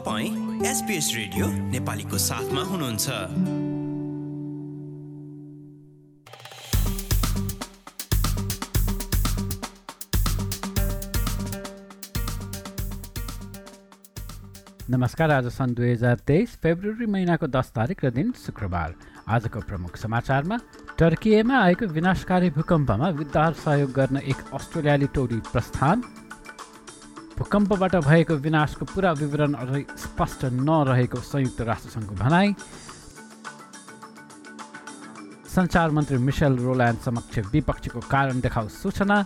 तपाईँ SBS radio नेपालीको साथमा हुनुहुन्छ। नमस्कार आज सन् दुई हजार तेइस फेब्रुअरी महिनाको दस तारिक र दिन शुक्रबार। आजको प्रमुख समाचारमा टर्किएमा आएको विनाशकारी भूकम्पमा उद्धार सहयोग गर्न एक अस्ट्रेलियाली टोली प्रस्थान। भूकम्पबाट भएको विनाशको पुरा विवरण अझै स्पष्ट नरहेको संयुक्त राष्ट्रसङ्घको भनाई। सञ्चार मन्त्री मिसेल रोल्यान्ड समक्ष विपक्षीको कारण देखाउ सूचना।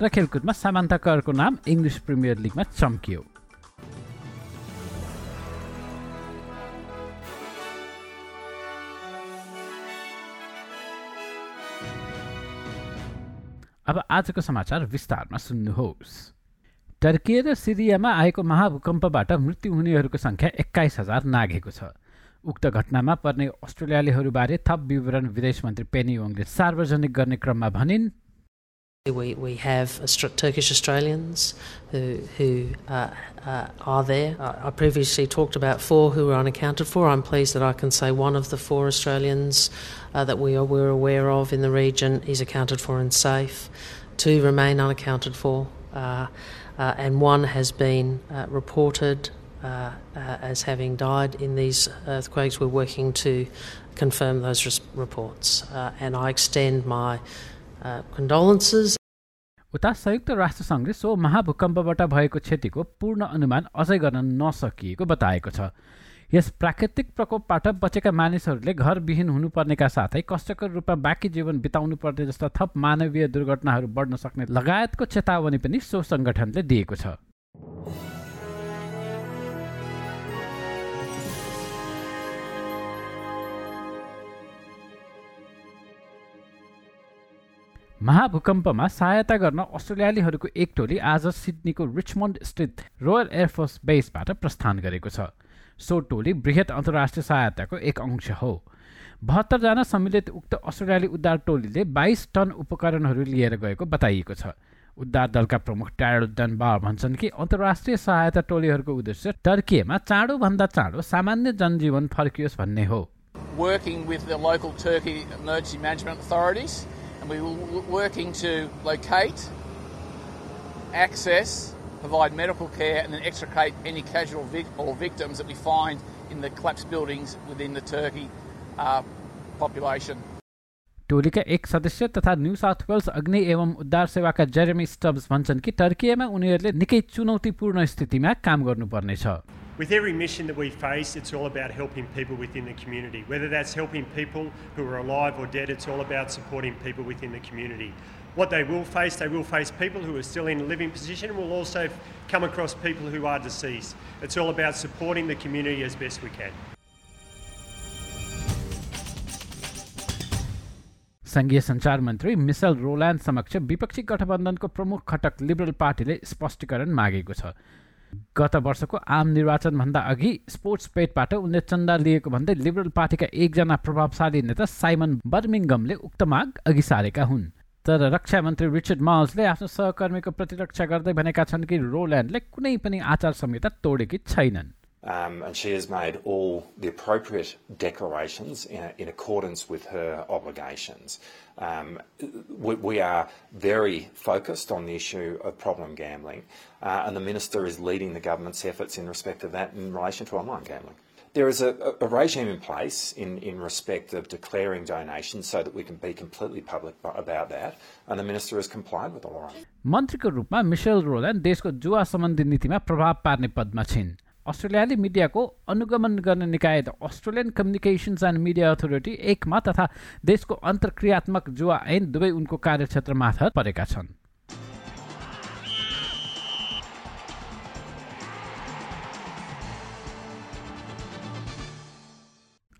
र खेलकुदमा सामान्ता करको नाम इङ्ग्लिस प्रिमियर लिगमा चम्कियो। अब आजको समाचार विस्तारमा सुन्नुहोस्। टर्की र सिरियामा आएको महाभूकम्पबाट मृत्यु हुनेहरूको सङ्ख्या एक्काइस हजार नाघेको छ। उक्त घटनामा पर्ने अस्ट्रेलियालीहरूबारे थप विवरण विदेश मन्त्री पेनी ओङले सार्वजनिक गर्ने क्रममा भनिन् We, we have Turkish Australians who, who uh, uh, are there. I previously talked about four who were unaccounted for. I'm pleased that I can say one of the four Australians uh, that we are we're aware of in the region is accounted for and safe. Two remain unaccounted for, uh, uh, and one has been uh, reported as having died in these earthquakes. We're working to confirm those reports, and I extend my condolences. उता संयुक्त राष्ट्रसङ्घले so महाभूकम्पबाट भएको क्षतिको पूर्ण अनुमान अझै गर्न नसकिएको बताएको छ यस प्राकृतिक प्रकोपबाट बचेका मानिसहरूले घरविहीन हुनुपर्नेका साथै कष्टकर रूपमा बाँकी जीवन बिताउनु पर्ने जस्ता थप मानवीय दुर्घटनाहरू बढ्न सक्ने लगायतको चेतावनी पनि सो सङ्गठनले दिएको छ महाभूकम्पमा सहायता गर्न अस्ट्रेलियालीहरूको एक टोली आज सिडनीको रिचमन्ड स्थित रोयल एयरफोर्स बेसबाट प्रस्थान गरेको छ। सो टोली बृहत अन्तर्राष्ट्रिय सहायताको एक अंश हो। बहत्तरजना सम्मिलित उक्त अस्ट्रेलियाली उद्धार टोलीले बाइस टन उपकरणहरू लिएर गएको बताइएको छ। उद्धार दलका प्रमुख ट्यारल डनबार भन्छन् कि अन्तर्राष्ट्रिय सहायता टोलीहरूको उद्देश्य टर्किएमा चाँडोभन्दा चाँडो सामान्य जनजीवन फर्कियोस् भन्ने हो। Working with the local Turkey emergency management authorities, we were working to locate, access, provide medical care, and then extricate any casual vic- or victims that we find in the collapsed buildings within the Turkey uh, population. टोलीका एक सदस्य तथा new south Wales अग्नि एवं उद्धार सेवाका Jeremy stubs भन्छन् कि टर्कियामा उनीहरूले निकै चुनौतीपूर्ण स्थितिमा काम गर्नुपर्नेछ With every mission that we face, it's all about helping people within the community. Whether that's helping people who are alive or dead, it's all about supporting people within the community. What they will face, they will face people who are still in a living position and will also come across people who are deceased. It's all about supporting the community as best we can. सङ्घीय सञ्चार मन्त्री micelle रोल्यान्ड समक्ष विपक्षी गठबन्धनको प्रमुख घटक liberal पार्टीले स्पष्टीकरण मागेको छ गत वर्षको आम निर्वाचनभन्दा अघि स्पोर्ट्स पेटबाट उनले चन्दा लिएको भन्दै लिबरल पार्टीका एकजना प्रभावशाली नेता साइमन बर्मिङगमले उक्त माग अघि सारेका हुन्। तर रक्षा मन्त्री रिचर्ड माउल्सले आफ्नो सहकर्मीको प्रतिरक्षा गर्दै भनेका छन् कि रोल्यान्डले कुनै पनि आचार संहिता तोडेकी छैनन्। Um, and she has made all the appropriate declarations in, in accordance with her obligations. Um, we, we, are very focused on the issue of problem gambling, uh, and the Minister is leading the government's efforts in respect of that in relation to online gambling. There is a, a, regime in place in, in respect of declaring donations so that we can be completely public about that, and the Minister has complied with the law. मन्त्रीको रूपमा micelle रोल्यान्ड देशको जुवा सम्बन्धी नीतिमा प्रभाव पार्ने पदमा छिन् अस्ट्रेलियाली मिडियाको अनुगमन गर्ने निकाय the Australian Communications and Media Authority एकमा तथा देशको अन्तर्क्रियात्मक जुवा ऐन दुवै उनको कार्यक्षेत्र मार्फत परेका छन्।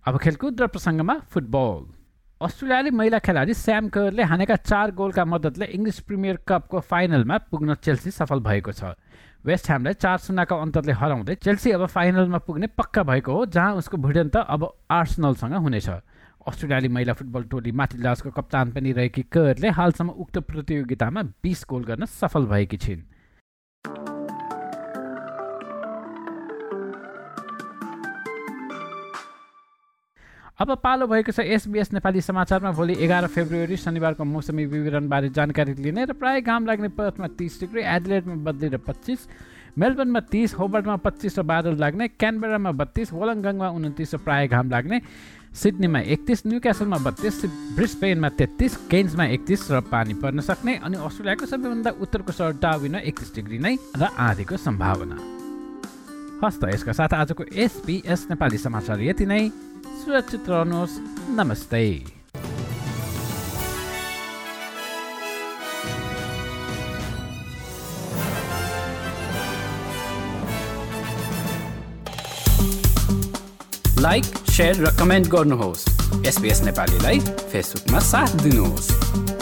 अब खेलकुद र प्रसङ्गमा फुटबल। अस्ट्रेलियाली महिला खेलाडी स्याम करले हानेका चार गोलका मद्दतले इङ्ग्लिस प्रिमियर कपको फाइनलमा पुग्न चेल्सी सफल भएको छ। वेस्ट ह्यामलाई चार शून्यको अन्तरले हराउँदै चेल्सी अब फाइनलमा पुग्ने पक्का भएको हो जहाँ उसको भिडन्त अब आर्सनलसँग हुनेछ। अस्ट्रेलियाली महिला फुटबल टोली माथिल्लासको कप्तान पनि रहेकी करले हालसम्म उक्त प्रतियोगितामा बिस गोल गर्न सफल भएकी छिन्। अब पालो भएको छ एसबिएस नेपाली समाचारमा। भोलि एघार फेब्रुअरी शनिबारको मौसमी विवरणबारे जानकारी लिने र प्राय घाम लाग्ने पर्थमा तिस डिग्री एडलेटमा बदलेर पच्चिस मेलबर्नमा तिस होबर्टमा पच्चिस र बादल लाग्ने क्यानबेरामा बत्तिस वलङ्गङमा उन्तिस र प्राय घाम लाग्ने सिडनीमा एकतिस न्युक्यासलमा बत्तिस ब्रिस्पेनमा तेत्तिस केन्समा एकतिस र पानी पर्न सक्ने अनि अस्ट्रेलियाको सबैभन्दा उत्तरको सहर डाविनमा एकतिस डिग्री नै र आधीको सम्भावना। हस्त यसका साथ आजको एसपिएस नेपाली समाचार यति नै। सुरक्षित रहनुहोस् नमस्ते लाइक सेयर र कमेन्ट गर्नुहोस् एसपिएस नेपालीलाई फेसबुकमा साथ दिनुहोस्.